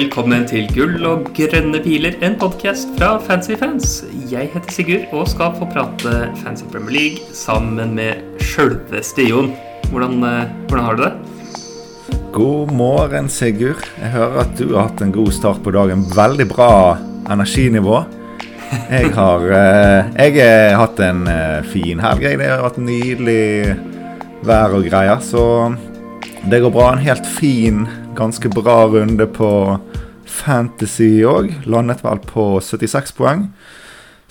velkommen til Gull og grønne piler, en podkast fra Fancy Fans. Jeg heter Sigurd og skal få prate Fancy Premier League sammen med sjølveste Jon. Hvordan, eh, hvordan har du det? God morgen, Sigurd. Jeg hører at du har hatt en god start på dagen. Veldig bra energinivå. Jeg har, eh, jeg har hatt en eh, fin helg. Det har vært nydelig vær og greier, så det går bra. En helt fin ganske bra runde på Fantasy òg. Landet vel på 76 poeng.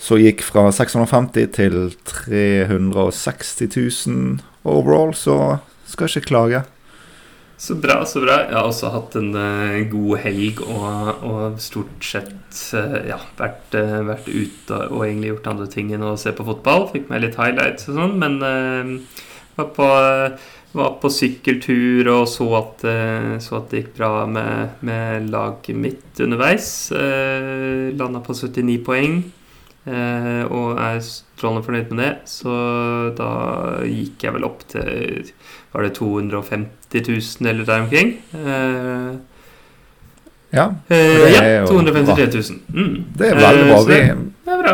Så gikk fra 650 til 360 000 overall, så skal ikke klage. Så bra, så bra. Jeg har også hatt en uh, god helg og, og stort sett uh, ja, vært, uh, vært, ute og egentlig gjort andre ting enn å se på fotball. Fikk meg litt highlights og sånn, men var på var på sykkeltur og så at, eh, så at det gikk bra med, med laget mitt underveis. Eh, Landa på 79 poeng eh, og er strålende fornøyd med det. Så da gikk jeg vel opp til Var det 250 000 eller der omkring? Eh, ja. Eh, ja 253 000. Mm. Det er veldig bra. Vi,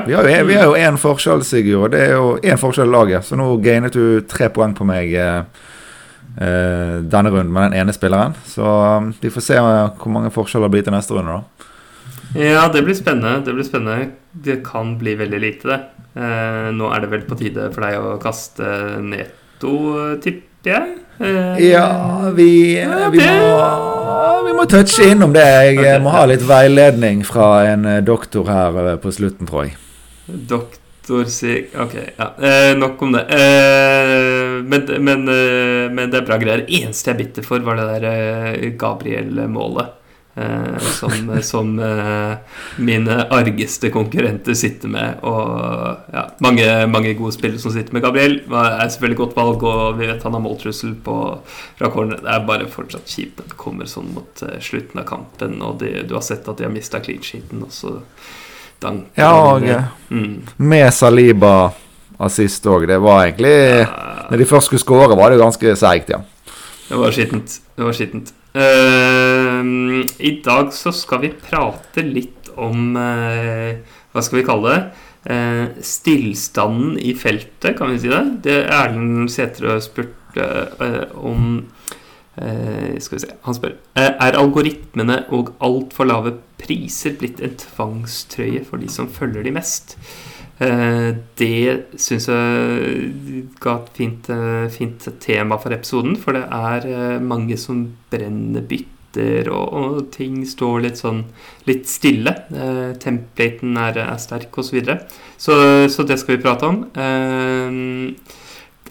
vi, har jo, vi har jo én forskjell, Sigurd, det er jo én forskjell i laget. Så nå gainet du tre poeng på meg. Eh, denne runden med den ene spilleren. Så um, vi får se uh, hvor mange forskjeller det blir til neste runde, da. Ja, det blir spennende. Det blir spennende. Det kan bli veldig lite, det. Uh, nå er det vel på tide for deg å kaste netto, tipper jeg? ja, vi, vi, må, vi må touche innom det. Jeg okay. må ha litt veiledning fra en doktor her på slutten, tror jeg. Doktor Storsig Ok, ja. Eh, nok om det. Eh, men, men, eh, men, det er bra greier. Eneste jeg er bitter for, var det der eh, Gabriel-målet. Eh, som, som eh, mine argeste konkurrenter sitter med. Og ja, mange, mange, gode spillere som sitter med Gabriel. Det Er selvfølgelig godt valg, og vi vet han har måltrussel på fra corner. Det er bare fortsatt kjipt det kommer sånn mot slutten av kampen, og de, du har sett at de har mista clean sheeten. Og så Dank, ja, og mm. med Saliba assist òg. Det var egentlig ja. Når de først skulle skåre, var det jo ganske seigt, ja. Det var skittent. Det var skittent. Uh, I dag så skal vi prate litt om uh, Hva skal vi kalle det? Uh, stillstanden i feltet, kan vi si det? det Erlend Sætre spurte om Eh, skal vi se Han spør eh, Er algoritmene og altfor lave priser blitt en tvangstrøye for de som følger de mest. Uh, det syns jeg ga et fint, uh, fint, tema for episoden, for det er mange som brenner bytter, og, og, ting står litt sånn litt stille. Templaten er, er sterk, osv. Så, videre. så Så det skal vi prate om. Eh,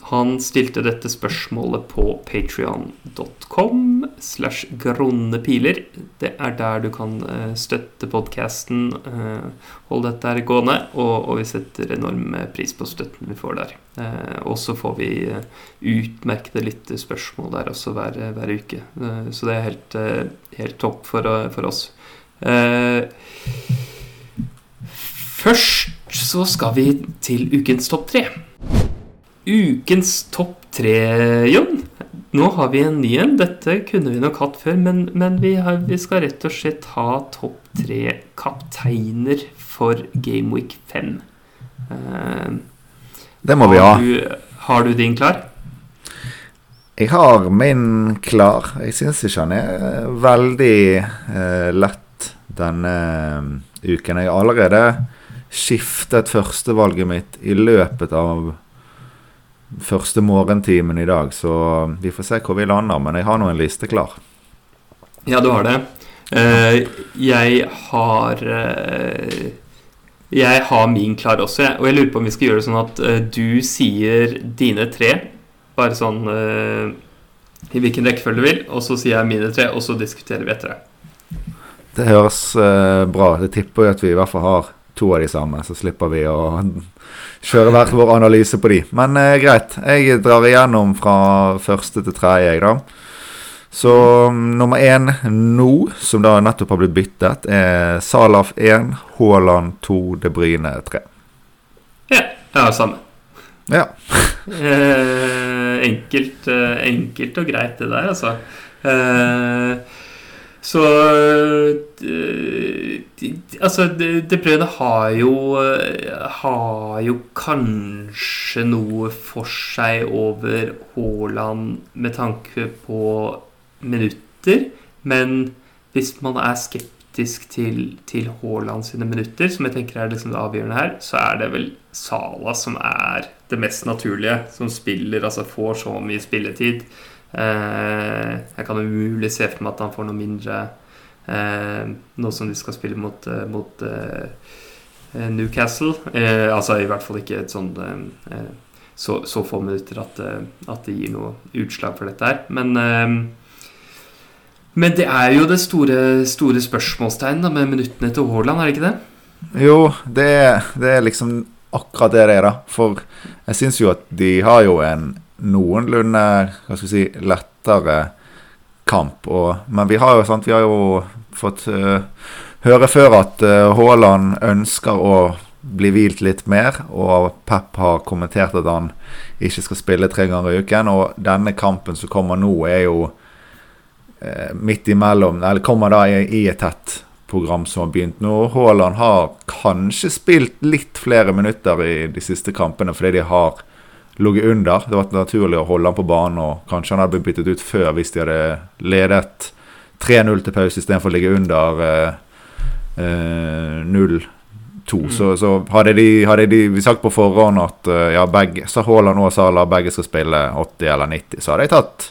han stilte dette spørsmålet på patrion.com slash gronnepiler. Det er der du kan eh, støtte podkasten. Eh, hold dette her gående. Og, og, vi setter enorm pris på støtten vi får der. Eh, og så får vi utmerkede litt spørsmål der også hver, hver uke. Så det er helt, helt topp for, for oss. Først så skal vi til ukens topp tre. Ukens topp tre, Jon. Nå har vi en ny en. Dette kunne vi nok hatt før, men, men vi, har, vi, skal rett og slett ha topp tre kapteiner for Gameweek 5. Uh, det må vi ha. Du, har du din klar? Jeg har min klar. Jeg syns ikke han er veldig uh, lett denne uken. Jeg har allerede skiftet førstevalget mitt i løpet av første morgentimen i dag, så vi får se hvor vi lander. Men jeg har nå en liste klar. Ja, du har det. Uh, jeg har uh, Jeg har min klar også. Og jeg lurer på om vi skal gjøre det sånn at uh, du sier dine tre. Bare sånn i hvilken rekkefølge du vil. Og så sier jeg mine tre, og så diskuterer vi etter det. Det høres bra Det tipper jeg at vi i hvert fall har to av de samme, så slipper vi å kjøre hver vår analyse på de. Men eh, greit. Jeg drar igjennom fra første til tredje, jeg, da. Så um, nummer én nå, som da nettopp har blitt byttet, er Salaf 1, Haaland 2, De Bryne 3. Ja. Ja, samme. Ja. eh, enkelt, eh, enkelt og greit, det der, altså. Eh, Så Altså, De Bruyne har jo Har jo kanskje noe for seg over Haaland med tanke på minutter, men hvis man er skeptisk til, til Haaland sine minutter, som jeg tenker er liksom det avgjørende her, så er det vel Sala som er det mest naturlige, som spiller, altså får så mye spilletid. Eh, jeg kan umulig se for meg at han får noe mindre eh, nå som de skal spille mot, eh, mot Newcastle. altså i hvert fall ikke et sånn så, så, få minutter at, at, det gir noe utslag for dette her. Men, men det er jo det store, store spørsmålstegnet med minuttene til Haaland, er det ikke det? Jo, det, det er liksom akkurat det det er, da. For jeg syns jo at de har jo en noenlunde hva skal vi si, lettere kamp. Og, men vi har jo, sant, vi har jo fått uh, høre før at uh, Haaland ønsker å bli hvilt litt mer, og Pep har kommentert at han ikke skal spille tre ganger i uken. Og denne kampen som kommer nå, er jo uh, midt imellom Eller kommer da i, i et tett program som har begynt nå. Haaland har kanskje spilt litt flere minutter i de siste kampene fordi de har ligget under. Det var naturlig å holde han på banen, og kanskje han hadde blitt byttet ut før hvis de hadde ledet 3-0 til pause istedenfor å ligge under eh, eh, 0-2. Mm. Så, så, hadde, de, hadde de sagt på forhånd at uh, ja, begge, så Haaland og Salah begge skal spille 80 eller 90, så hadde jeg tatt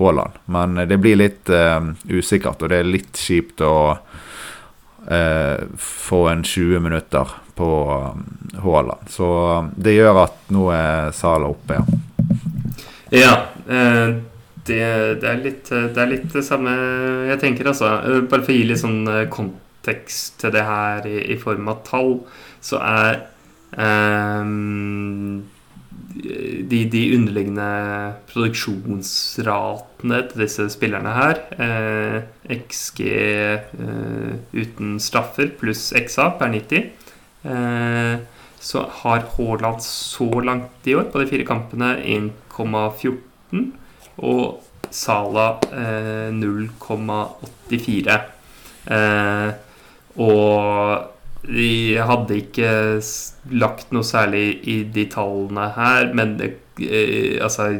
Haaland. Men det blir litt eh, usikkert, og det er litt kjipt å uh, få en 20 minutter på um, Haaland. Så um, det gjør at nå er Sala oppe, ja. Ja. Eh, det, det, er litt, det er litt det samme jeg tenker, altså. Eh, bare for å gi litt sånn eh, kontekst til det her i, i form av tall, så er um, de, de, underliggende produksjonsratene til disse spillerne her, eh, XG eh, uten straffer pluss XA per 90, Eh, så har Haaland så langt i år på de fire kampene 1,14 og Sala 0,84. Eh, og de hadde ikke lagt noe særlig i de tallene her, men det, eh, altså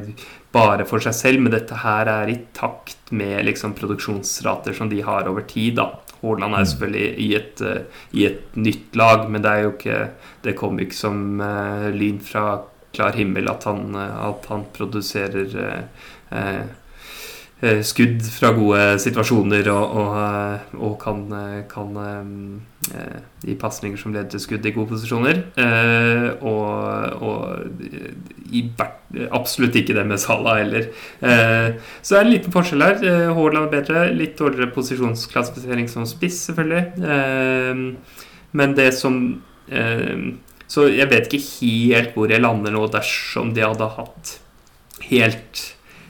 bare for seg selv. Men dette her er i takt med liksom, produksjonsrater som de har over tid. da Haaland er selvfølgelig i et, uh, i et, nytt lag, men det er jo ikke Det kommer ikke som uh, lyn fra klar himmel at han, uh, at han produserer skudd fra gode situasjoner og, og, og kan, kan gi pasninger som leder til skudd i gode posisjoner. og, og i, absolutt ikke det med Salah heller. Eh, så det er en liten forskjell her. Eh, Haaland er bedre. Litt dårligere posisjonsklassifisering som spiss, selvfølgelig. Eh, men det som eh, Så jeg vet ikke helt hvor jeg lander nå dersom de hadde hatt helt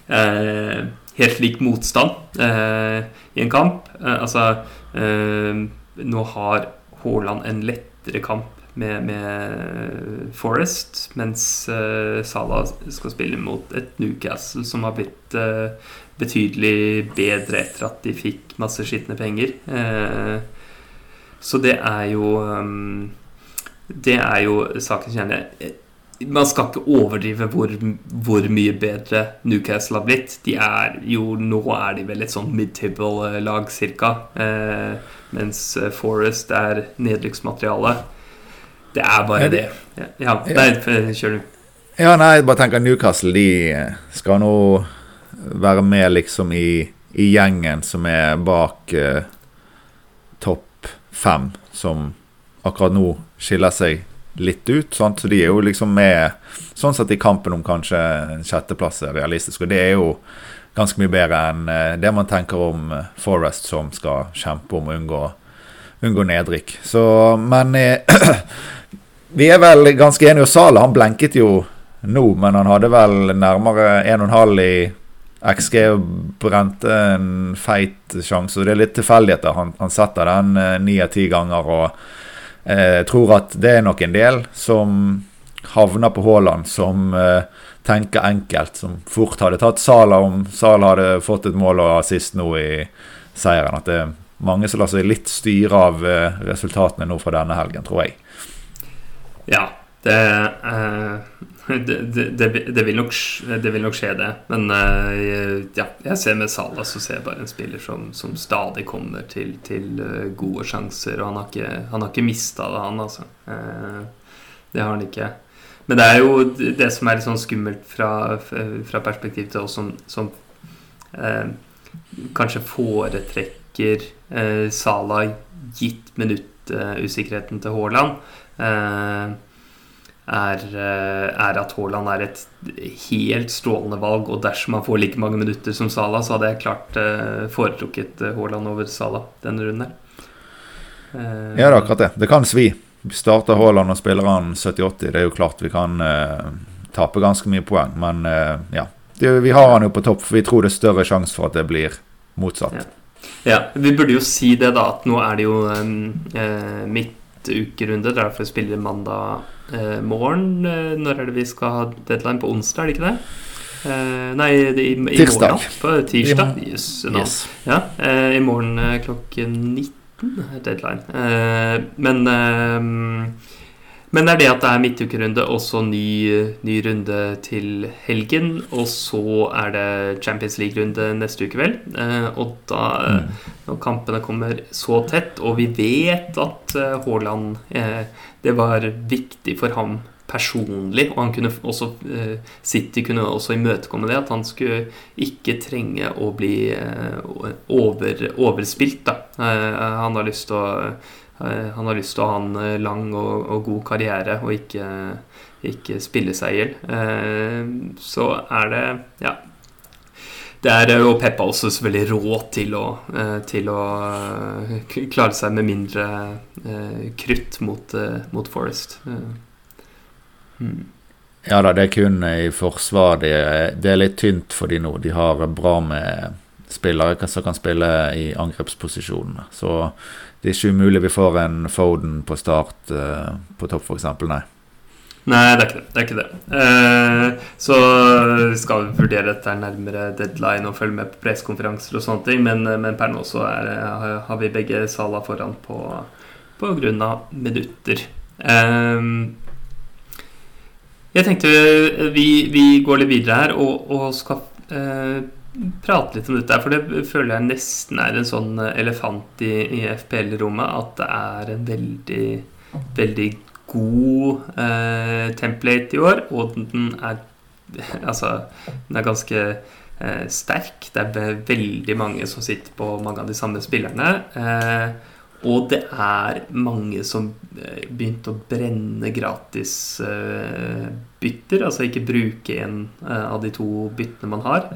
eh, Helt lik motstand eh, i en kamp. altså Nå har Haaland en lettere kamp med, med Forest, mens uh, Salah skal spille mot et Newcastle som har blitt betydelig bedre etter at de fikk masse skitne penger. Så det er jo um, Det er jo sakens kjerne. Man skal ikke overdrive hvor, hvor, mye bedre Newcastle har blitt. De er jo, Nå er de vel et sånn mid-table-lag, cirka. mens Forest er nedrykksmateriale. Det er bare det. Ja, nei, kjør du. Ja, nei, jeg bare tenker Newcastle de skal nå være med liksom i, i gjengen som er bak eh, topp fem, som akkurat nå skiller seg litt ut. Sant? Så de er jo liksom med sånn sett i kampen om kanskje sjetteplass er realistisk. Og det er jo ganske mye bedre enn eh, det man tenker om eh, Forest, som skal kjempe om å unngå, unngå nedrykk. Så, men eh, Vi er vel ganske enige. Og Sala han blenket jo nå, men han hadde vel nærmere 1,5 i XG og brente en feit sjanse. Det er litt tilfeldigheter. Han, han setter den ni av ti ganger. og eh, tror at det er nok en del som havner på Haaland, som eh, tenker enkelt, som fort hadde tatt Sala om Sala hadde fått et mål og assist nå i seieren. At det er mange som lar seg litt styre av eh, resultatene nå fra denne helgen, tror jeg. Ja, det, uh, det, det, det, vil nok, det, vil nok, skje, det. Men uh, ja, jeg ser med Salah så ser jeg bare en spiller som, som stadig kommer til, til uh, gode sjanser. Og han har ikke, han har ikke mista det, han, altså. det har han ikke. Men det er jo det som er litt sånn skummelt fra, fra perspektiv til oss som, som kanskje foretrekker Salah gitt minuttusikkerheten til Haaland. Eh, er, eh, er, at Haaland er et helt strålende valg. Og dersom han får like mange minutter som Salah, så hadde jeg klart uh, foretrukket Haaland over Salah denne runden. Uh, ja, det er akkurat det. Det kan svi. Starter Haaland og spiller han 70-80, det er jo klart vi kan uh, tape ganske mye poeng. Men ja, det, vi har han jo på topp, for vi tror det er større sjanse for at det blir motsatt. Ja. ja. vi burde jo si det, da, at nå er det jo um, midt ukerunde. Det er derfor vi spiller mandag eh, morgen. Eh, når er det vi skal ha deadline? På onsdag, er det ikke det? Eh, nei, i, i, i tirsdag. morgen. På tirsdag. Yes, yes. Ja, eh, I morgen eh, klokken 19 er deadline. Eh, men men det er det at det er midtukerunde og så ny, ny, runde til helgen. Og så er det Champions League-runde neste uke, vel. Eh, og da, mm. når kampene kommer så tett, og vi vet at eh, Haaland eh, Det var viktig for ham personlig, og han kunne også City kunne også imøtekomme det, at han skulle ikke trenge å bli over, overspilt. Da. Han har lyst til å han har lyst til å ha en eh, lang og, og god karriere og ikke, ikke spille seg i hjel. Eh, så er det Ja. Det er jo Peppa også selvfølgelig rå til å, til å klare seg med mindre krutt mot, mot Forest. Hmm. Ja da, det er kun i forsvar. Det, det er litt tynt for de nå. De har bra med spillere som kan spille i angrepsposisjonene. Så det er ikke umulig vi får en Foden på start uh, på topp, f.eks. Nei. Nei, det er ikke det. det, er ikke det. Eh, så skal vi vurdere dette nærmere deadline og følge med på pressekonferanser og sånne ting, men, men per nå så er, har vi begge Sala foran på, på grunn av minutter. Eh, jeg tenkte vi, vi, går litt videre her og, og skal prate litt om dette, for det føler jeg nesten er en sånn elefant i, i FPL-rommet. At det er en veldig, veldig god eh, template i år, og den er Altså, den er ganske eh, sterk. Det er veldig mange som sitter på mange av de samme spillerne. Eh, og det er mange som eh, begynte å brenne gratis uh, bytter. Altså ikke bruke en uh, av de to byttene man har.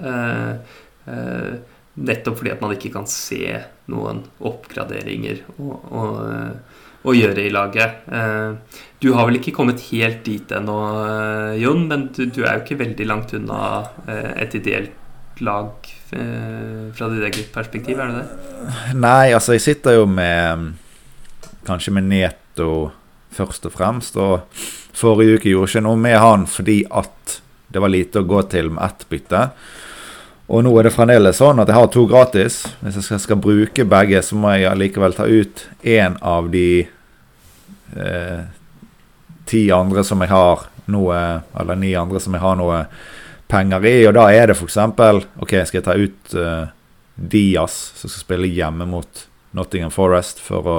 Nettopp fordi at man ikke kan se noen oppgraderinger å, å, gjøre i laget. du har vel ikke kommet helt dit ennå, Jon, men du, er jo ikke veldig langt unna et ideelt lag Eh, fra ditt eget perspektiv, er det det? Nei, altså jeg sitter jo med Kanskje med Neto først og fremst. Og forrige uke gjorde ikke noe med han fordi at det var lite å gå til med ett bytte. Og nå er det fremdeles sånn at jeg har to gratis. Hvis jeg skal, skal bruke begge, så må jeg allikevel ta ut én av de eh, ti andre som jeg har noe Eller ni andre som jeg har noe penger i. Og da er det f.eks. OK, skal jeg ta ut uh, Diaz, som skal spille hjemme mot Nottingham Forest, for å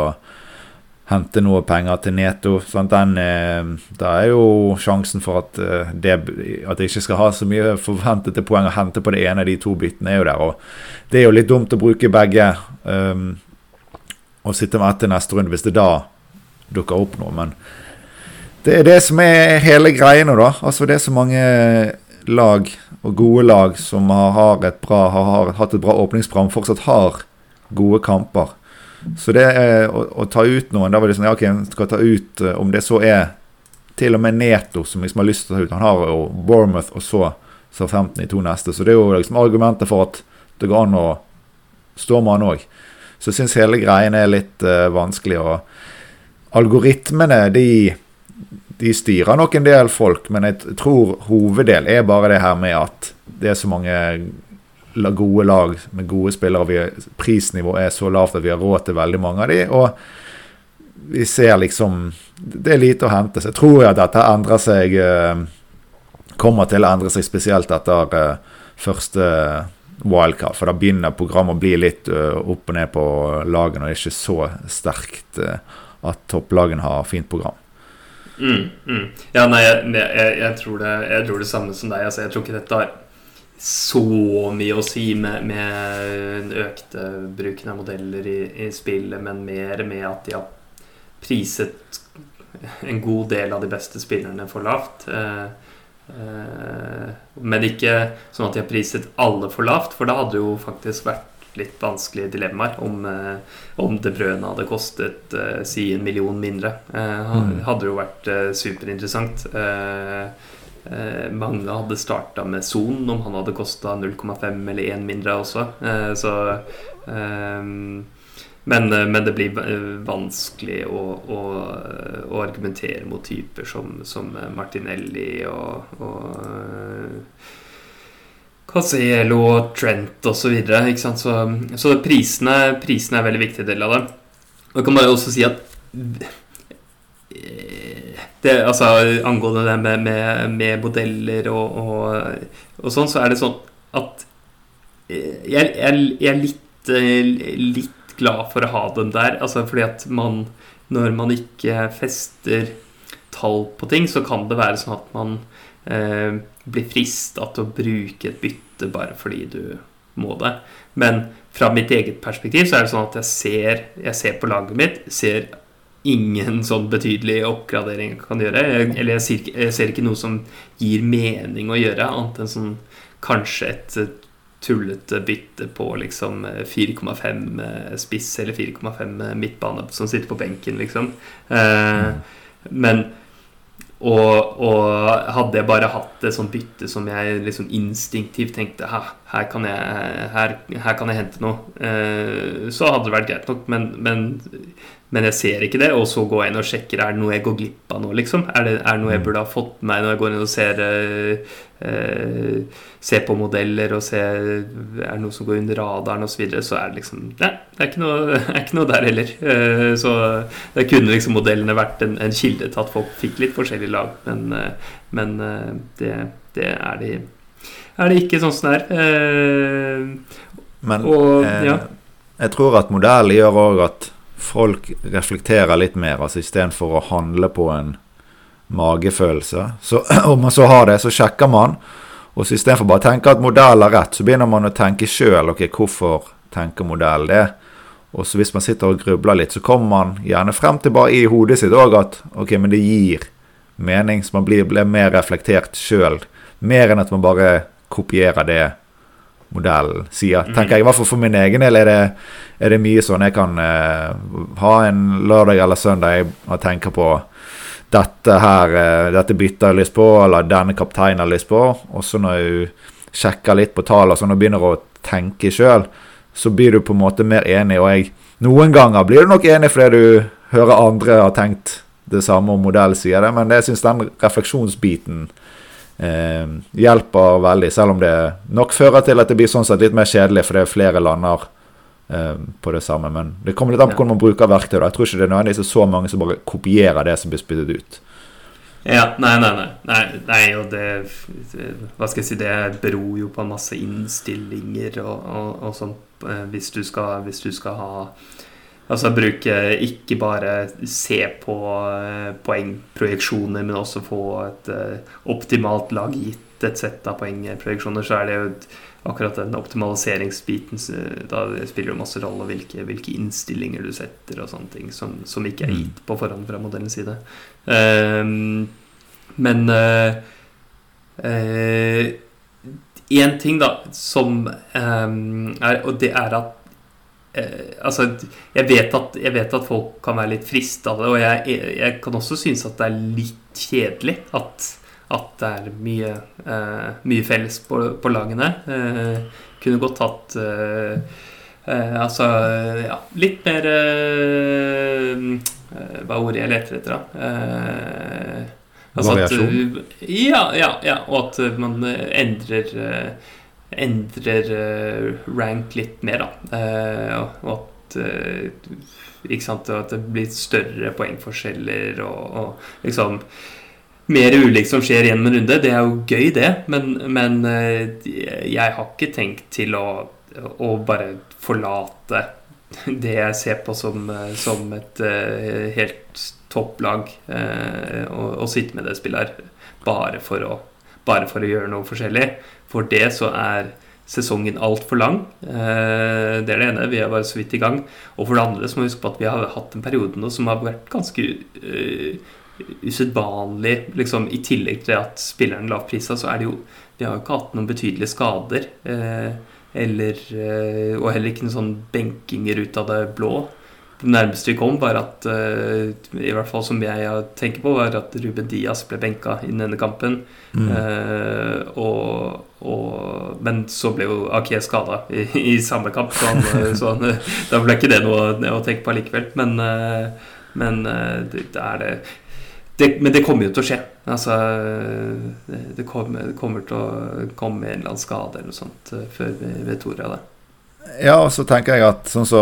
hente noe penger til Neto. Sånn, den, uh, da er jo sjansen for at, uh, det, at jeg ikke skal ha så mye forventede poeng å hente på det ene av de to byttene, er jo der. Og det er jo litt dumt å bruke begge um, og sitte med ett til neste runde hvis det da dukker opp noe. Men det er det som er hele greia nå, da. Altså Det er så mange lag og gode lag som har, har, bra, har hatt et bra åpningsprogram, fortsatt har gode kamper. Så det er å, å ta ut noen Da var det sånn ja, OK, skal ta ut eh, Om det så er til og med Neto, som liksom har lyst til å ta ut Han har jo Bournemouth og så 15 i to neste. Så det er jo liksom argumentet for at det går an å stå med han òg. Så jeg syns hele greien er litt uh, vanskelig. Og algoritmene, de de styrer nok en del folk, men jeg tror hoveddel er bare det her med at det er så mange gode lag med gode spillere. og prisnivået er så lavt at vi har råd til veldig mange av de, og vi ser liksom Det er lite å hente. Så jeg tror at dette endrer seg eh, Kommer til å endre seg spesielt etter uh, første wildcard. For da begynner programmet å bli litt uh, opp og ned på lagene, og det er ikke så sterkt at topplagene har fint program. Mm, mm. Ja, nei, jeg, jeg, jeg, tror det, jeg, tror det, samme som deg. Altså, jeg tror ikke dette har så mye å si med, med den økte bruken av modeller i, i, spillet, men mer med at de har priset en god del av de beste spillerne for lavt. Eh, eh, men ikke sånn at de har priset alle for lavt, for det hadde jo faktisk vært litt vanskelige dilemmaer om, eh, om det brødene hadde kostet uh, si en million mindre. Uh, mm. Hadde jo vært superinteressant. mange hadde starta med Son om han hadde kosta 0,5 eller 1 mindre også. så men, men, det blir vanskelig å, å, å, argumentere mot typer som, som Martinelli og, og Casello og Trent osv. Så, så, så prisene, prisene er en veldig viktig del av det. Og jeg kan bare også si at det, altså, Angående det med, med, med modeller og, og, og, sånn, så er det sånn at jeg, jeg, jeg er litt, litt glad for å ha dem der. Altså fordi at man Når man ikke fester tall på ting, så kan det være sånn at man eh, blir frista til å bruke et bytte bare fordi du må det. Men fra mitt eget perspektiv så er det sånn at jeg ser, jeg ser på laget mitt, ser ingen sånn betydelig oppgradering jeg kan gjøre. Eller jeg ser, jeg ser, ikke noe som gir mening å gjøre, annet enn sånn kanskje et tullete bytte på liksom 4,5 spiss eller 4,5 midtbane som sitter på benken, liksom. Eh, men og, og, hadde jeg bare hatt et sånt bytte som jeg liksom instinktivt tenkte her, her, kan, jeg, her, her kan jeg hente noe, eh, så hadde det vært greit nok. Men, men, men, jeg ser ikke det, og så går jeg inn og sjekker er det noe jeg går glipp av nå. liksom? Er det, er det noe jeg mm. burde ha fått med meg når jeg går inn og ser eh, ser på modeller og ser er det noe som går under radaren osv., så, videre, så er det liksom Nei, det er ikke noe, er ikke noe der heller. Eh, så det kunne liksom modellene vært en, en, kilde til at folk fikk litt forskjellige lag, men, eh, men eh, det, det, er de er det ikke sånn som det er. Men og, ja. jeg tror at modellen gjør òg at folk reflekterer litt mer, altså istedenfor å handle på en magefølelse. Så om man så har det, så sjekker man. Og så istedenfor bare å tenke at modell er rett, så begynner man å tenke sjøl. Ok, hvorfor tenker modell det? Og så hvis man sitter og grubler litt, så kommer man gjerne frem til bare i hodet sitt òg at ok, men det gir mening. Så man blir, blir mer reflektert sjøl. Mer enn at man bare kopierer det modellen sier. Mm. Tenker jeg, I hvert fall for min egen del er det, er det mye sånn jeg kan eh, ha en lørdag eller søndag og tenker på dette her, eh, dette byttet jeg har lyst på, eller denne kapteinen har lyst på. Og så når du sjekker litt på tallene og begynner å tenke sjøl, så blir du på en måte mer enig. Og jeg, noen ganger blir du nok enig fordi du hører andre har tenkt det samme om modell, sier det. Men jeg syns den refleksjonsbiten eh, hjelper veldig, selv om det nok fører til at det blir sånn sett litt mer kjedelig, for det er flere lander Eh, på det samme. Men det kommer litt an på hvordan man bruker verktøy. Da. Jeg tror ikke det er nødvendigvis så mange som bare kopierer det som blir spyttet ut. Ja, nei, nei, nei. nei, nei og det Hva skal jeg si Det beror jo på masse innstillinger og, og, og sånn. Hvis hvis du skal ha Altså bruke ikke bare se på uh, poengprojeksjoner, men også få et uh, optimalt lag gitt et sett av poengprojeksjoner, så er det jo akkurat den optimaliseringsbiten Da spiller jo masse rolle hvilke, hvilke, innstillinger du setter og sånne ting som, som ikke er mm. gitt på forhånd fra modellens side. Um, men én uh, uh, ting, da, som um, er Og det er at uh, Altså, jeg vet, at, jeg vet, at, folk kan være litt frista av det, og jeg, jeg, kan også synes at det er litt kjedelig at at det er mye, eh, mye felles på, på lagene. Eh, kunne godt hatt uh, Altså, ja Litt mer Hva er ordet jeg leter etter, da? Altså? At, ja, ja, ja, og at man endrer endrer rank litt mer, da. og at ikke sant, at det blir større poengforskjeller og, og liksom mer ulikt som skjer gjennom en runde. Det er jo gøy, det, men, men jeg har ikke tenkt til å, å bare forlate det jeg ser på som, som et helt topplag Å sitte med det spillet her bare for, å, bare for å gjøre noe forskjellig. For det så er sesongen altfor lang. Uh, det er det ene. Vi er bare så vidt i gang. Og for det andre så må vi huske på at vi har hatt en periode nå som har vært ganske uh, usedvanlig. Liksom, I tillegg til at spilleren lavprisa, så er det jo Vi har jo ikke hatt noen betydelige skader. eller, og heller ikke noen sånn benkinger ut av det blå. Det nærmeste vi kom, var at uh, i hvert fall som jeg tenker på, var at Ruben Diaz ble benka i denne kampen. Mm. Uh, og, og, men så ble jo Ake skada i, i, samme kamp, så, han, eh, så han, da ble ikke det noe å tenke på likevel. Men, men det, det, er det, det, Men det kommer jo til å skje. Altså, det, kommer, det kommer, til å komme en eller annen skade eller noe sånt før vi vet ordet av det. Ja, og så tenker jeg at sånn så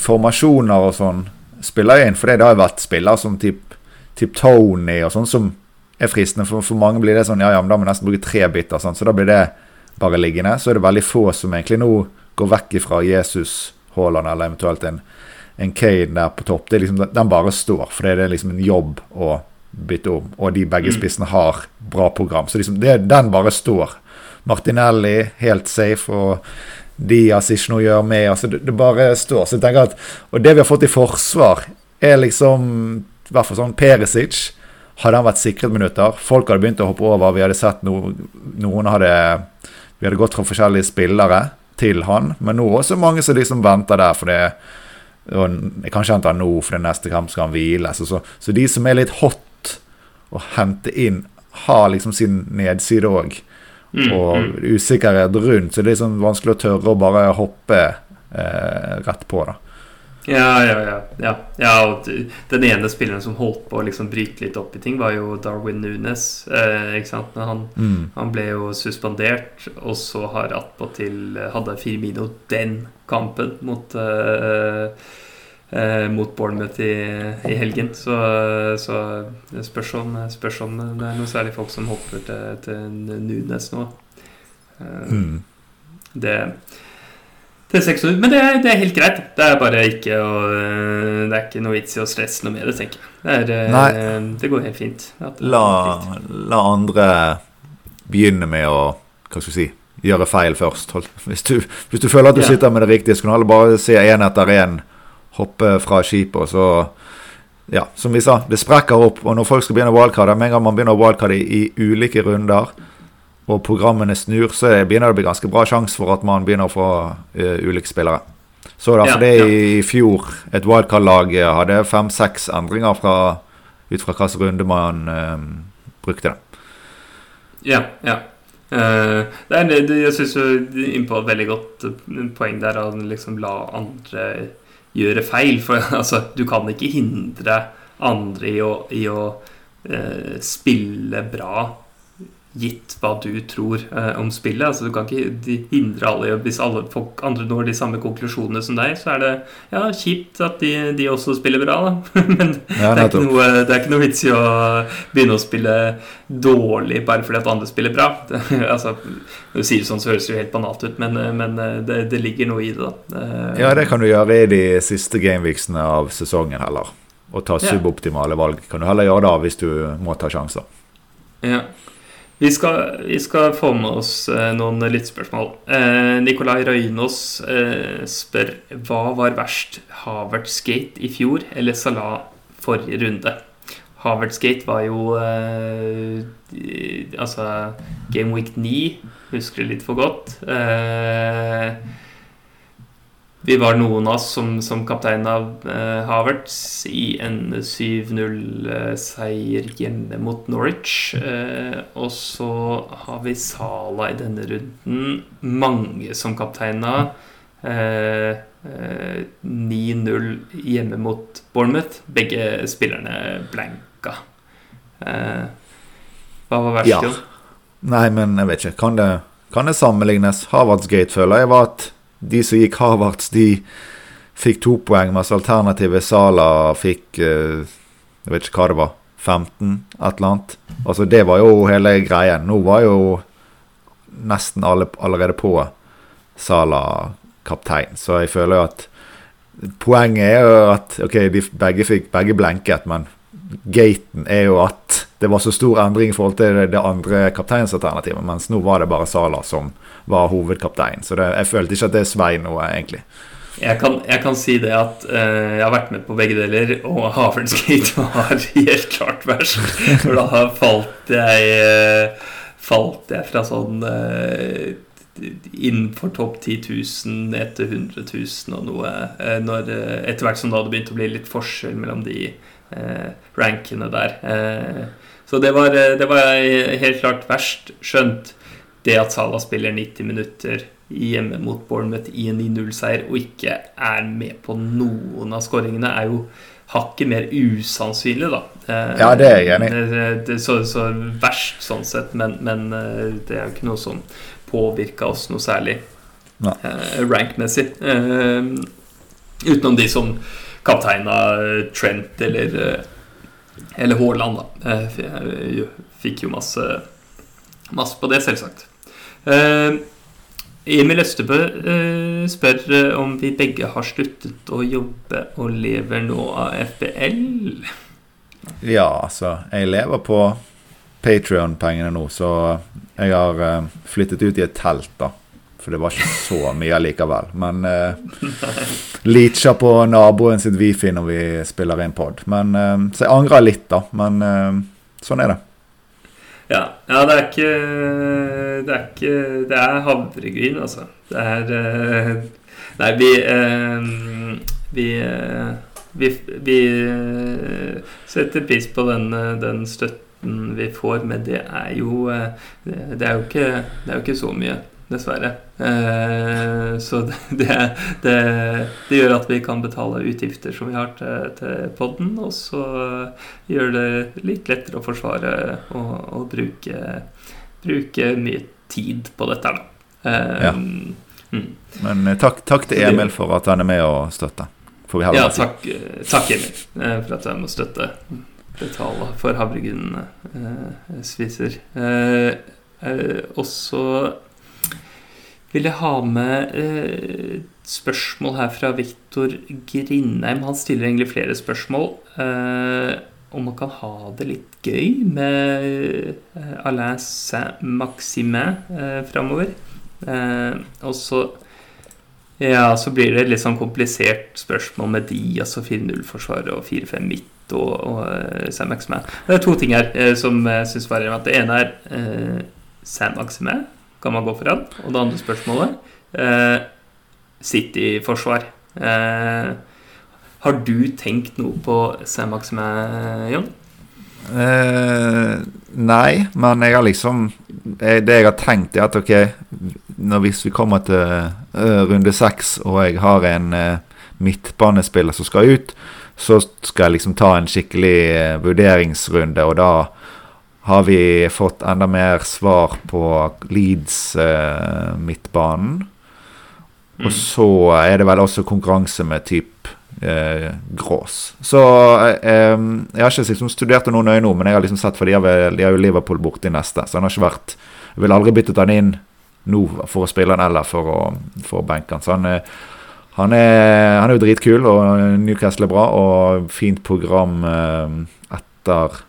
formasjoner og sånn spiller inn. For det har jo vært spillere som typ, typ Tony og sånn som er fristende. For, for, mange blir det sånn ja, ja, men da må vi nesten bruke tre biter, sånn. så da blir det bare liggende. Så er det veldig få som egentlig nå går vekk ifra Jesus Haaland eller eventuelt en, en Kane der på topp. Det er liksom, Den bare står, for det er liksom en jobb å bytte om. Og de begge mm. spissene har bra program. Så liksom det, den bare står. Martinelli helt safe. og Diaz ikke noe å gjøre med. Altså, det, det, bare står. Så jeg tenker at, Og det vi har fått i forsvar, er liksom i hvert fall sånn Perisic. Hadde han vært sikret minutter Folk hadde begynt å hoppe over. Vi hadde sett no, noen hadde Vi hadde gått fra forskjellige spillere til han. Men nå også mange som liksom venter der. For det og Jeg kan ikke hente han nå, for det neste kamp skal han hvile. Så, så, så, de som er litt hot å hente inn, har liksom sin nedside òg. Mm, og mm. usikkerhet rundt, så det er liksom vanskelig å tørre å bare hoppe eh, rett på. da ja, ja, ja, ja. ja. og Den ene spilleren som holdt på å liksom bryte litt opp i ting, var jo Darwin Nunes. Eh, ikke sant? Han, mm. han, ble jo suspendert, og så har attpåtil hadde Firmino den kampen mot eh, eh, mot Bournemouth i, i helgen. Så, så det spørs om, spørs om, det er noen særlig folk som hopper til, til Nunes nå. Eh, mm. Det til 600, Men det er, det er, helt greit. Det er bare ikke å, Det er ikke noe vits i å stresse noe med det, tenker jeg. Det, er, eh, det går helt fint. La, la, andre begynne med å Hva skal si gjøre feil først. Hvis du, hvis du føler at du ja. sitter med det riktige, så kan alle bare se én etter én hoppe fra skipet. Og så Ja, som vi sa, det sprekker opp. Og når folk skal begynne wildcardet, med en gang man begynner wildcard i, i ulike runder, og programmene snur, så begynner det å bli ganske bra sjanse for at man begynner å få uh, ulike spillere. Så derfor ja, det ja. i fjor et wildcard-lag hadde fem-seks endringer fra, ut fra hvilken runde man uh, brukte det. Ja, ja. Uh, det er, jeg syns du er inne på et veldig godt poeng der å liksom la andre gjøre feil. For altså, du kan ikke hindre andre i å, i å eh, spille bra gitt hva du tror eh, om spillet. Altså, du kan ikke hindre alle Hvis alle folk, andre når de samme konklusjonene som deg, så er det ja, kjipt at de, de også spiller bra, da. Men ja, det, er noe, det, er ikke noe, vits i å begynne å spille dårlig bare fordi at andre spiller bra. Det, altså, Når du sier sånn, så høres det jo helt banalt ut, men, men det, det, ligger noe i det. da Ja, det kan du gjøre i de siste gameweeksene av sesongen heller. Og ta suboptimale valg. Kan du heller gjøre det hvis du må ta sjanser. Ja vi skal, vi skal, få med oss eh, noen lyttspørsmål. Eh, Nikolai Røynås eh, spør hva var verst, Havertz Skate i fjor eller Salah forrige runde? Havertz Skate var jo eh, Altså Game Week 9, husker det litt for godt. Eh, vi var noen av oss som, som kaptein av uh, Havertz i en 7-0-seier hjemme mot Norwich. Uh, og så har vi Sala i denne runden. Mange som kapteina. Uh, 9-0 hjemme mot Bournemouth. Begge spillerne blanka. hva var verst, ja. Nei, men jeg vet ikke. Kan det kan det sammenlignes. Harvardsgate føler jeg var at de som gikk Harvards, de fikk to poeng, mens alternativet Sala fikk eh, Jeg vet ikke hva det var. 15, et eller annet. Altså, det var jo hele greien. Nå var jo nesten alle allerede på Sala kaptein, så jeg føler jo at Poenget er jo at ok, de begge fikk begge blenket, men gaten er jo at det var så stor endring i forhold til det andre kapteinsalternativet, mens nå var det bare Sala som var hovedkaptein. Så det, jeg følte ikke at det svei noe, egentlig. Jeg kan, jeg kan, si det at uh, jeg har vært med på begge deler, og Havelsgate var helt klart verst. For da falt jeg, uh, falt jeg fra sånn uh, innenfor topp 10 000 ned til 100 000 og noe. Når, etter hvert som det begynte å bli litt forskjell mellom de rankene der. så det var, det var helt klart verst. Skjønt det at Salah spiller 90 minutter hjemme mot Bournemouth i en 9-0-seier og ikke er med på noen av skåringene, er jo hakket mer usannsynlig, da. Eh, ja, det er jeg enig i. Så, så, verst sånn sett, men, men, eh, det er jo ikke noe som påvirka oss noe særlig eh, rankmessig. Eh, utenom de som kapteina Trent eller, eller Haaland, da. Jeg fikk jo masse, masse på det, selvsagt. Eh, Emil Østebø uh, spør uh, om vi begge har sluttet å jobbe og lever nå av FBL. Ja, altså Jeg lever på Patrion-pengene nå, så jeg har flyttet ut i et telt, da. For det var ikke så mye likevel. Men uh, leacher på naboen sitt wifi når vi spiller inn pod. så jeg angrer litt, da. Men sånn er det. Ja, ja, det er ikke Det er ikke Det er havregryn, altså. Det er eh, Nei, vi eh, Vi, eh, vi, vi setter pris på den, den, støtten vi får, men det er jo Det er jo ikke, det er jo ikke så mye dessverre. Så det, det, det, gjør at vi kan betale utgifter som vi har til, til poden, og så gjør det litt lettere å forsvare og, og bruke, bruke, mye tid på dette. Da. Um, ja. mm. Men eh, takk, takk, til Emil for at han er med og støtter. ja, takk, takk, Emil, for at jeg må støtte. Betale for havregrynene eh, spiser. og så vil jeg ha med et spørsmål her fra Viktor Grindheim. Han stiller egentlig flere spørsmål. Eh, om man kan ha det litt gøy med eh, Alain Saint-Maximin eh, framover. Eh, og så ja, så blir det et litt sånn komplisert spørsmål med de, altså 4-0-forsvaret og 4-5 midt og, og uh, Sam Maximin. Det er to ting her uh, som jeg syns var relevant. Det ene er uh, Sam Maximin kan man gå foran. Og det andre spørsmålet eh, City-forsvar. Eh, har du tenkt noe på Saint-Maximin, Jon? Eh, nei, men jeg har liksom Det jeg har tenkt, er at ok når Hvis vi kommer til uh, runde seks, og jeg har en uh, midtbanespiller som skal ut, så skal jeg liksom ta en skikkelig uh, vurderingsrunde, og da har vi fått enda mer svar på Leeds-midtbanen. Og mm. så er det vel også konkurranse med type eh, Grås. Så eh, jeg har ikke liksom studert det noe nøye nå, men jeg har liksom sett for de har, jo Liverpool borte i neste, så han har ikke vært Jeg vil aldri byttet han inn nå for å spille han eller for å, for å benke han. Så han, eh, han, er, han er jo dritkul, og Newcastle er bra, og fint program eh, etter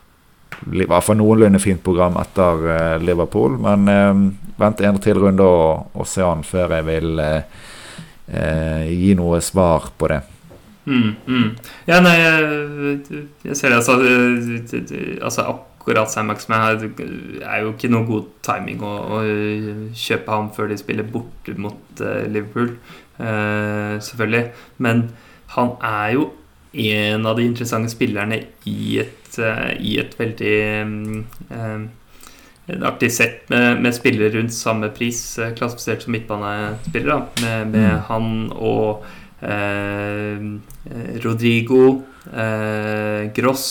i hvert fall noenlunde fint program etter uh, Liverpool. Men uh, vent en til runde og, og se an før jeg vil uh, gi noe svar på det. Mm, mm. Ja, nei, jeg, jeg ser det. Altså, altså akkurat Sam Maximin er jo ikke noe god timing å, å kjøpe ham før de spiller borte mot Liverpool, selvfølgelig. Men han er jo en av de interessante spillerne i et, uh, i et veldig um, et artig sett med, med, spillere rundt samme pris, uh, klassifisert som midtbanespillere, med, med mm. han og uh, Rodrigo Gross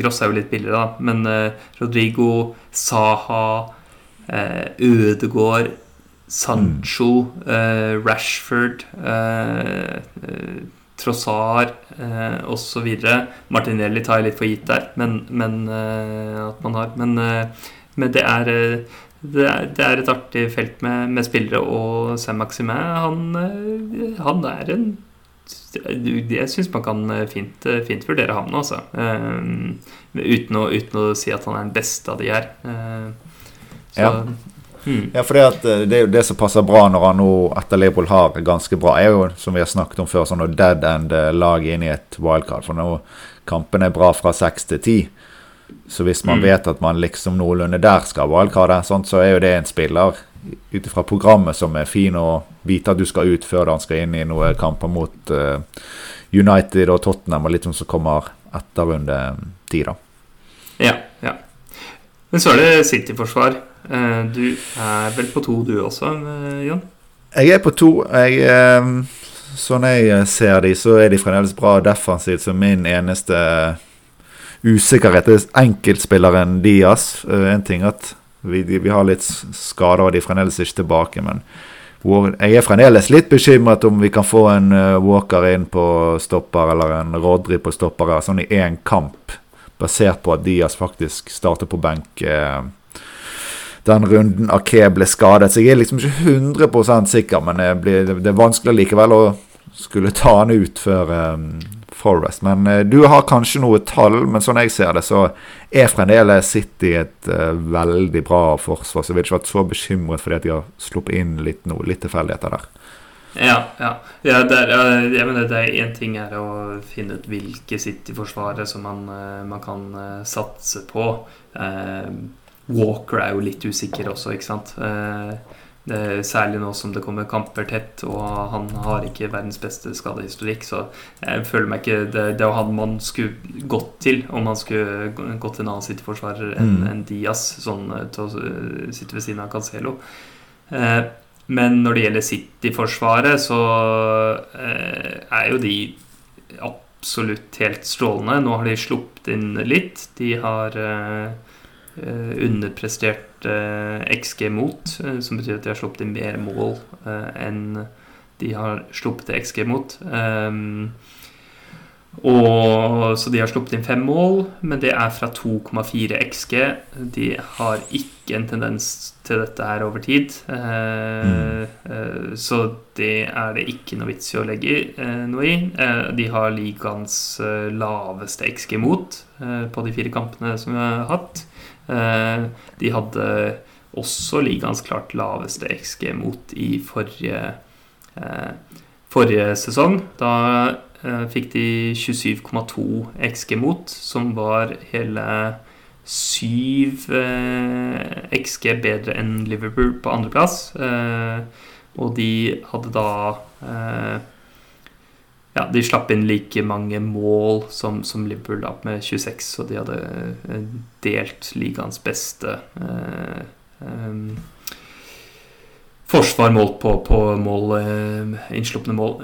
Gross er jo litt billigere, da, men Rodrigo, Saha eh, Ødegård, Sancho, eh, Rashford, eh, eh, Trossard eh, osv. Martinelli tar jeg litt for gitt der, men, men eh, at man har Men, eh, men det, er, eh, det, er, det er et artig felt med, med spillere, og Sam Maximin han, eh, han er en jeg syns man kan eh, fint, eh, fint vurdere ham nå, altså. Um, uten, å, uten, å, si at han er den beste av de her. Uh, så, ja. Hmm. ja, for det, at, det er jo det som passer bra når han nå etter Leopold har ganske bra, er jo, som vi har snakket om før, sånn dead end-lag inn i et wildcard. For nå kampene er bra fra seks til ti. Så hvis man mm. vet at man liksom noenlunde der skal wildcarde, sånn, så er jo det en spiller ut ifra programmet som er fin å vite at du skal ut før han skal inn i noen kamper mot uh, United og Tottenham, og litt sånn som kommer etter runde ti, da. Ja, ja. Men så er det City-forsvar. Uh, du er vel på to, du også, Jon? Jeg er på to. Jeg, sånn jeg ser de, så er de fremdeles bra defensivt. Så min eneste usikkerhet er enkeltspilleren Diaz. En ting at vi, vi har litt skader, og de er fremdeles ikke tilbake. Men jeg er fremdeles litt bekymret om vi kan få en uh, Walker inn på stopper, eller en Rodri på stopper, sånn i én kamp. Basert på at Diaz faktisk starter på benk uh, den runden Ake ble skadet. Så jeg er liksom ikke 100 sikker, men det, blir, det, er vanskelig likevel å skulle ta han ut før Forest. Men uh, du har kanskje noe tall, men sånn jeg ser det, så er fremdeles City et uh, veldig bra forsvar. Så jeg vil ikke vært så bekymret fordi at de har sluppet inn litt nå, litt tilfeldigheter der. Ja, ja. ja der, jeg mener det er Én ting er å finne ut hvilke City-forsvarere som man, uh, man, kan satse på. Walker er jo litt usikker også, ikke sant. Særlig nå som det kommer kamper tett, og han har ikke verdens beste skadehistorikk. Så jeg føler meg ikke Det, det var han man skulle gått til om man skulle gått til en annen City-forsvarer enn mm. en Diaz, sånn eh, til å eh, sitte ved siden av Cancelo. Eh, men når det gjelder City-forsvaret, så er jo de absolutt helt strålende. Nå har de sluppet inn litt. De har underprestert sluppet XG mot, eh, som betyr at de har sluppet inn mer mål eh, enn de har sluppet XG mot. Um, og, så de har sluppet inn fem mål, men det er fra 2,4 XG. De har ikke en tendens til dette her over tid. Mm. så det er det ikke noe vits i å legge noe i. de har ligaens laveste XG mot på de fire kampene som vi har hatt. Eh, de hadde også ligaens klart laveste XG mot i forrige, eh, forrige sesong. Da eh, fikk de 27,2 XG mot, som var hele 7 XG bedre enn Liverpool på andreplass. Og de hadde da ja, de slapp inn like mange mål som, som Liverpool da, med 26, og de hadde eh, delt ligaens beste eh, eh, forsvar målt på, på mål, eh, innslupne mål.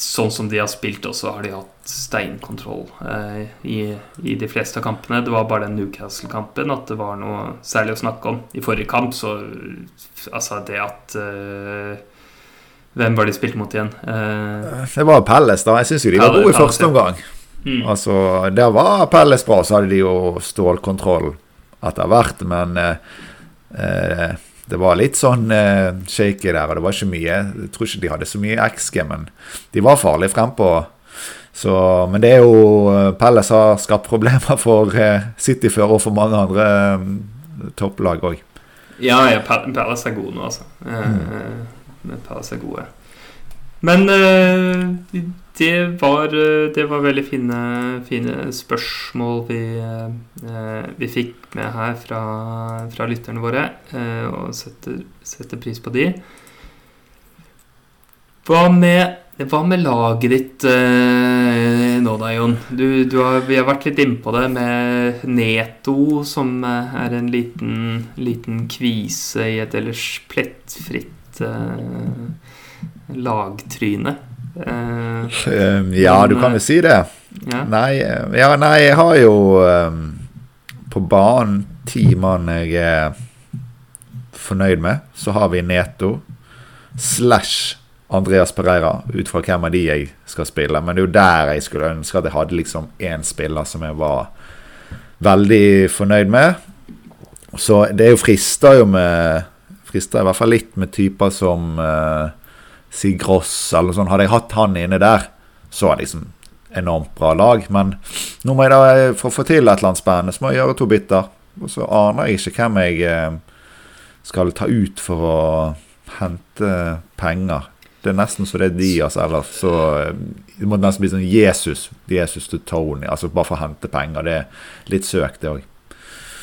Sånn som de har spilt også, har de hatt steinkontroll eh, i, i, de fleste av kampene. Det var bare den Newcastle-kampen at det var noe særlig å snakke om. I forrige kamp så Altså, det at eh, hvem var de spilt mot igjen? Uh, det var Pelles, da. Jeg syns jo de var gode i første omgang. Mm. Altså, Der var Pelles bra, så hadde de jo stålkontroll etter hvert, men uh, uh, det var litt sånn shaky der, og det var ikke mye Jeg tror ikke de hadde så mye XG, men de var farlige frempå. Så, men det er jo Pelles har skapt problemer for City før og for mange andre um, topplag òg. Ja, ja, Pelles er god nå, altså. Mm med av er gode. Men uh, det, var, eh, det var veldig fine, fine spørsmål vi, uh, vi fikk med her fra, fra lytterne våre, og setter, setter, pris på de. Hva med, hva med laget ditt nå da, Jon? Du, du har, vi har vært litt innpå det med Neto, som er en liten, liten kvise i et ellers plettfritt uh, lagtryne. Uh, ja, du kan jo si det. Ja. Nei, ja, nei, jeg har jo um, på banen ti mann jeg er fornøyd med. Så har vi Neto slash Andreas Pereira, ut fra hvem av de jeg skal spille. Men det er jo der jeg skulle ønske at jeg hadde liksom én spiller som jeg var veldig fornøyd med. Så det er jo frister jo med Frister i hvert fall litt med typer som eh, Sigross eller sånn. Hadde jeg hatt han inne der, så er det liksom enormt bra lag. Men nå må jeg da, for å få til et eller annet spennende, så må jeg gjøre to bytter. Og så aner jeg ikke hvem jeg eh, skal ta ut for å hente penger. Det er nesten så det er Diaz ellers. så eh, Det må nesten bli sånn Jesus. Jesus til Tony. Altså bare for å hente penger. Det er litt søkt, det òg.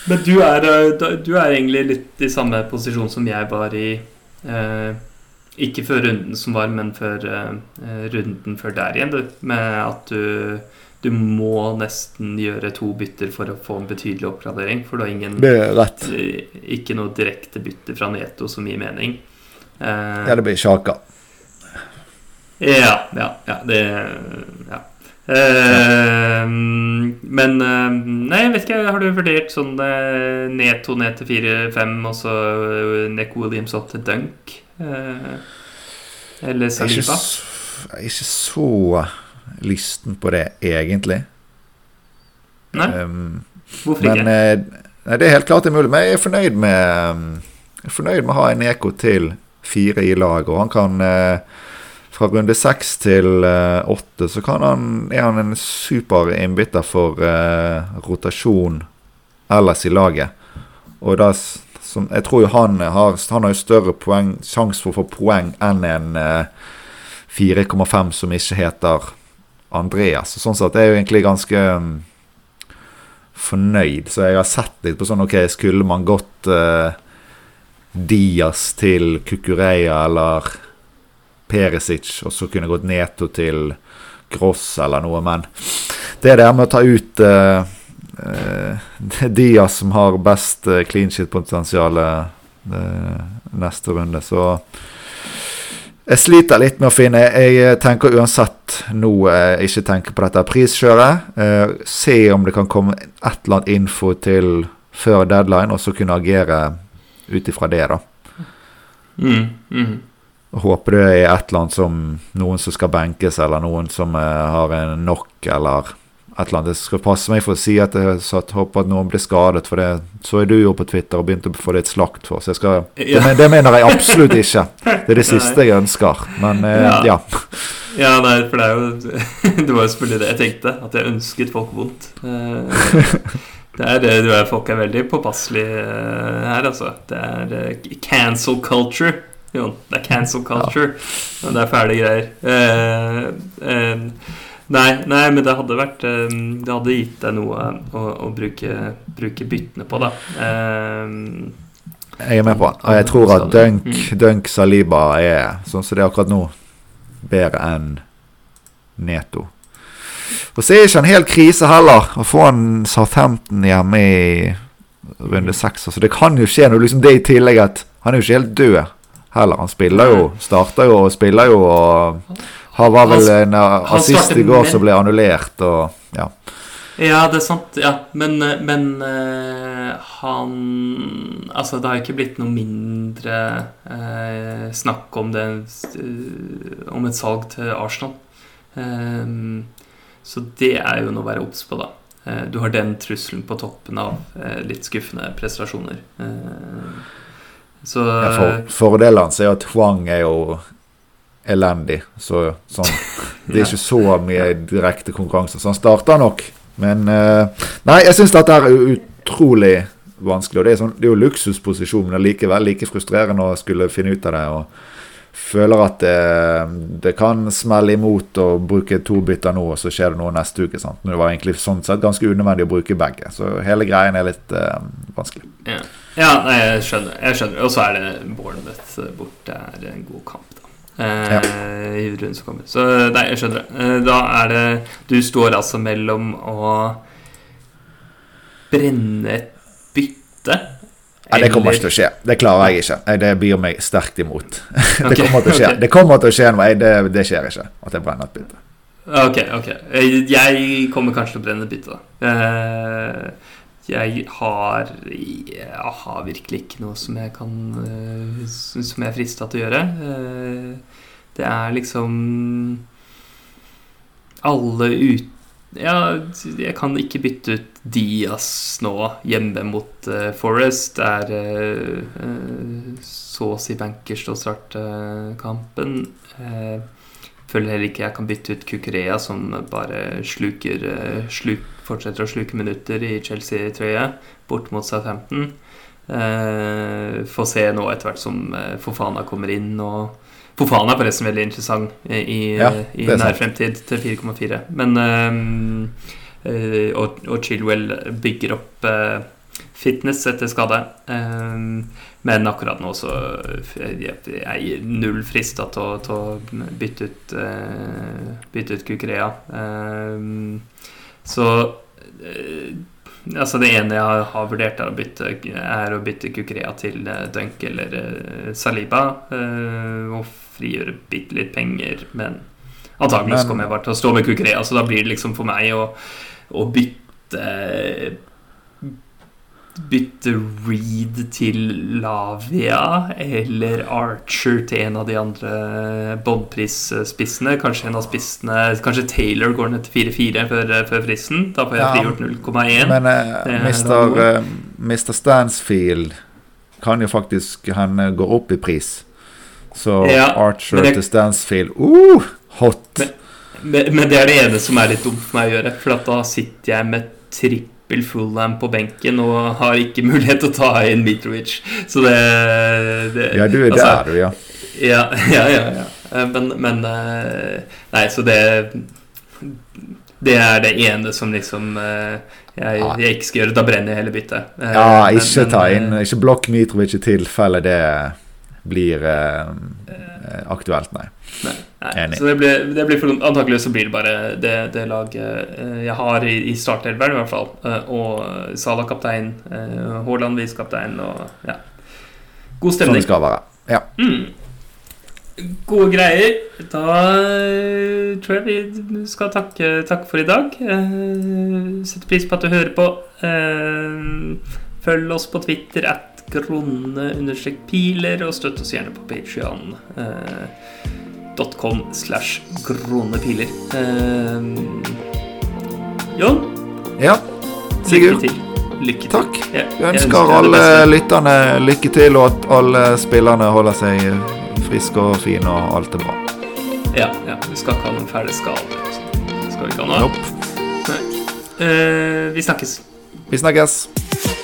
Men du er, eh, du er, egentlig litt i samme posisjon som jeg var i eh, Ikke før runden som var, men før eh, runden før der igjen, du. Med at du, du må nesten gjøre to bytter for å få en betydelig oppgradering. For du har ingen Det er rett. Eh, ikke noe direkte bytte fra Neto som gir mening. Eh, ja, det blir Sjaka. Ja, ja, ja. Det Ja. Uh, men uh, Nei, jeg vet ikke. Har du vurdert sånn uh, Neto ned til 4-5, og så Nick Williams opp til dunk? eller Saliba? Jeg er ikke så lysten på det, egentlig. Nei? Um, Hvorfor ikke? Men, nei, det er helt klart det er mulig. Men jeg er fornøyd med, jeg er fornøyd med å ha en Neko til fire i lag, og han kan fra runde seks til uh, åtte så han, er han en super innbytter for eh, rotasjon ellers i laget. Og da som, Jeg tror jo han har, han har jo større poeng, sjanse for å få poeng enn en eh, 4,5 som ikke heter Andreas. Sånn sett er jeg jo egentlig ganske um, fornøyd. Så jeg har sett litt på sånn OK, skulle man gått Dias til Kukureya eller Perisic, og så kunne gått Neto til Gross eller noe. Men det der med å ta ut uh, uh, Diaz som har best uh, clean shit-potensial uh, neste runde, så jeg sliter litt med å finne Jeg tenker uansett nå jeg ikke tenker på dette priskjøret. Se om det kan komme et eller annet info til før deadline, og så kunne agere ut ifra det, da. Mm, mm. Håper det er et eller annet som noen som skal benkes, eller noen som uh, har en nok, eller et eller annet. Jeg skal passe meg for å si at jeg satt, håper at noen blir skadet, for det så er du jo på Twitter og begynte å få det et slakt for. Så jeg skal, ja. det, det, mener jeg absolutt ikke. Det er det siste jeg ønsker. Men uh, ja. ja. Ja, nei, for det er jo Det var jo selvfølgelig det jeg tenkte. At jeg ønsket folk vondt. Det er det du er, folk er veldig påpasselige her, altså. Det er cancel culture. Jo, det er cancel culture. Ja. Det er fæle greier. Eh, eh, nei, nei, men det hadde vært eh, Det hadde gitt deg noe å, å bruke, bruke, byttene på, da. Eh, jeg er med på Og jeg tror at Dunk, mm. Dunk Saliba er, sånn som det er akkurat nå, bedre enn Neto. Og så er ikke en hel krise heller å få en Southampton hjemme i runde seks. Så det kan jo skje noe liksom det i tillegg at han er jo ikke helt død heller. Han spiller jo, starter jo og spiller jo og har var vel en assist i går som ble annullert og ja. Ja, det er sant. Ja. Men, men uh, han Altså, det har ikke blitt noe mindre uh, snakk om det uh, Om et salg til Arsenal. så det er jo noe å være obs på, da. du har den trusselen på toppen av litt skuffende prestasjoner. Uh, så, ja, for, eh, Fordelene er at Huang er jo elendig. Så sånn, det er ikke så mye direkte konkurranse. Så han starter nok. Men uh, Nei, jeg syns dette er utrolig vanskelig. Og det er, sånn, det er jo luksusposisjon, men likevel like frustrerende å skulle finne ut av det. og føler at det, det, kan smelle imot å bruke to bytter nå, og så skjer det noe neste uke. Sant? Det var egentlig sånn sett ganske unødvendig å bruke begge. Så hele greien er litt uh, vanskelig. Ja. ja, nei, jeg skjønner. Jeg skjønner. Og så er det Bournemouth borte er en god kamp, da. Eh, ja. I runden som kommer. Så nei, jeg skjønner det. Eh, da er det Du står altså mellom å brenne et bytte Nei, det kommer ikke til å skje. Det klarer jeg ikke. Det byr meg sterkt imot. det kommer til å skje. Det kommer til å skje noe. Det, det skjer ikke at jeg brenner et bytte. Ok, ok. Jeg kommer kanskje til å brenne et bytte. jeg har Jeg har virkelig ikke noe som jeg kan eh, Som jeg er frista til å gjøre. Eh, det er liksom Alle ut... Ja, jeg kan ikke bytte ut Diaz nå hjemme mot uh, Forest. Det er uh, så å si bankers å starte kampen. Uh, føler heller ikke jeg kan bytte ut Kukurea, som bare sluker sluk, fortsetter å sluke minutter i Chelsea-trøye, bort mot Southampton. Uh, Få se nå etter hvert som Fofana kommer inn. og Fofana er forresten veldig interessant i, Ja, i nær fremtid til 4,4. Men eh, og, og Chilwell bygger opp øh, fitness etter skade. Um, men akkurat nå så jeg, jeg er null frista til, til å bytte ut Bytte ut Kukurea. Um, så eh, Altså Det ene jeg har, vurdert, er å bytte, er å bytte Kukurea til eh, Dunk eller eh, Saliba. eh, og frigjøre bitte litt penger, men antakeligvis kommer jeg bare til å stå med Kukurea. Så da blir det liksom for meg å, å bytte Bytte Reed til Lavia eller Archer til en av de andre båndprisspissene. Kanskje en av spissene Kanskje Taylor går ned til 4-4 før, før fristen. Da får jeg Ja, frigjort 0,1. Men uh, er Mr. da eh, Stansfield kan jo faktisk hende gå opp i pris. Så Ja, Archer det- til Stansfield uh, Hot! Men, men det er det ene som er litt dumt for meg å gjøre. For da sitter jeg med trippel Fulham på benken og har ikke mulighet til å ta inn Mitrovic. Så det, det ja, du er altså, der, ja. Ja, ja, ja. ja. Eh, Men, men eh, Nei, så det Det er det ene som liksom eh, jeg, jeg ikke skal gjøre. Da brenner jeg hele byttet. Ja, ikke men, ta inn Ikke blokk Mitrovic i tilfelle det blir eh, aktuelt, nei. Nei, Enig. Så det blir, det blir for, antakelig så blir det bare det, det laget eh, jeg har i, i startelveren, i hvert fall. Eh, Og Salah kaptein, eh, Haaland visekaptein og ja. God Sånn stemning. det skal være. Ja. Mm. Gode greier. Da tror jeg vi skal takke, takke for i dag. Setter pris på at du hører på. Følg oss på Twitter at grone-piler, og støtt oss gjerne på Patreon. Eh, .com slash kronepiler. Eh, John? ja. lykke til. Lykke til. takk. Ja, Jeg ønsker, ønsker alle lytterne lykke til, og at alle spillerne holder seg friske og fine, og alt er bra. Ja, ja, vi skal ikke ha noen fæle skader. Skal vi ikke ha noe? Nope. Eh, vi snakkes. Vi snakkes.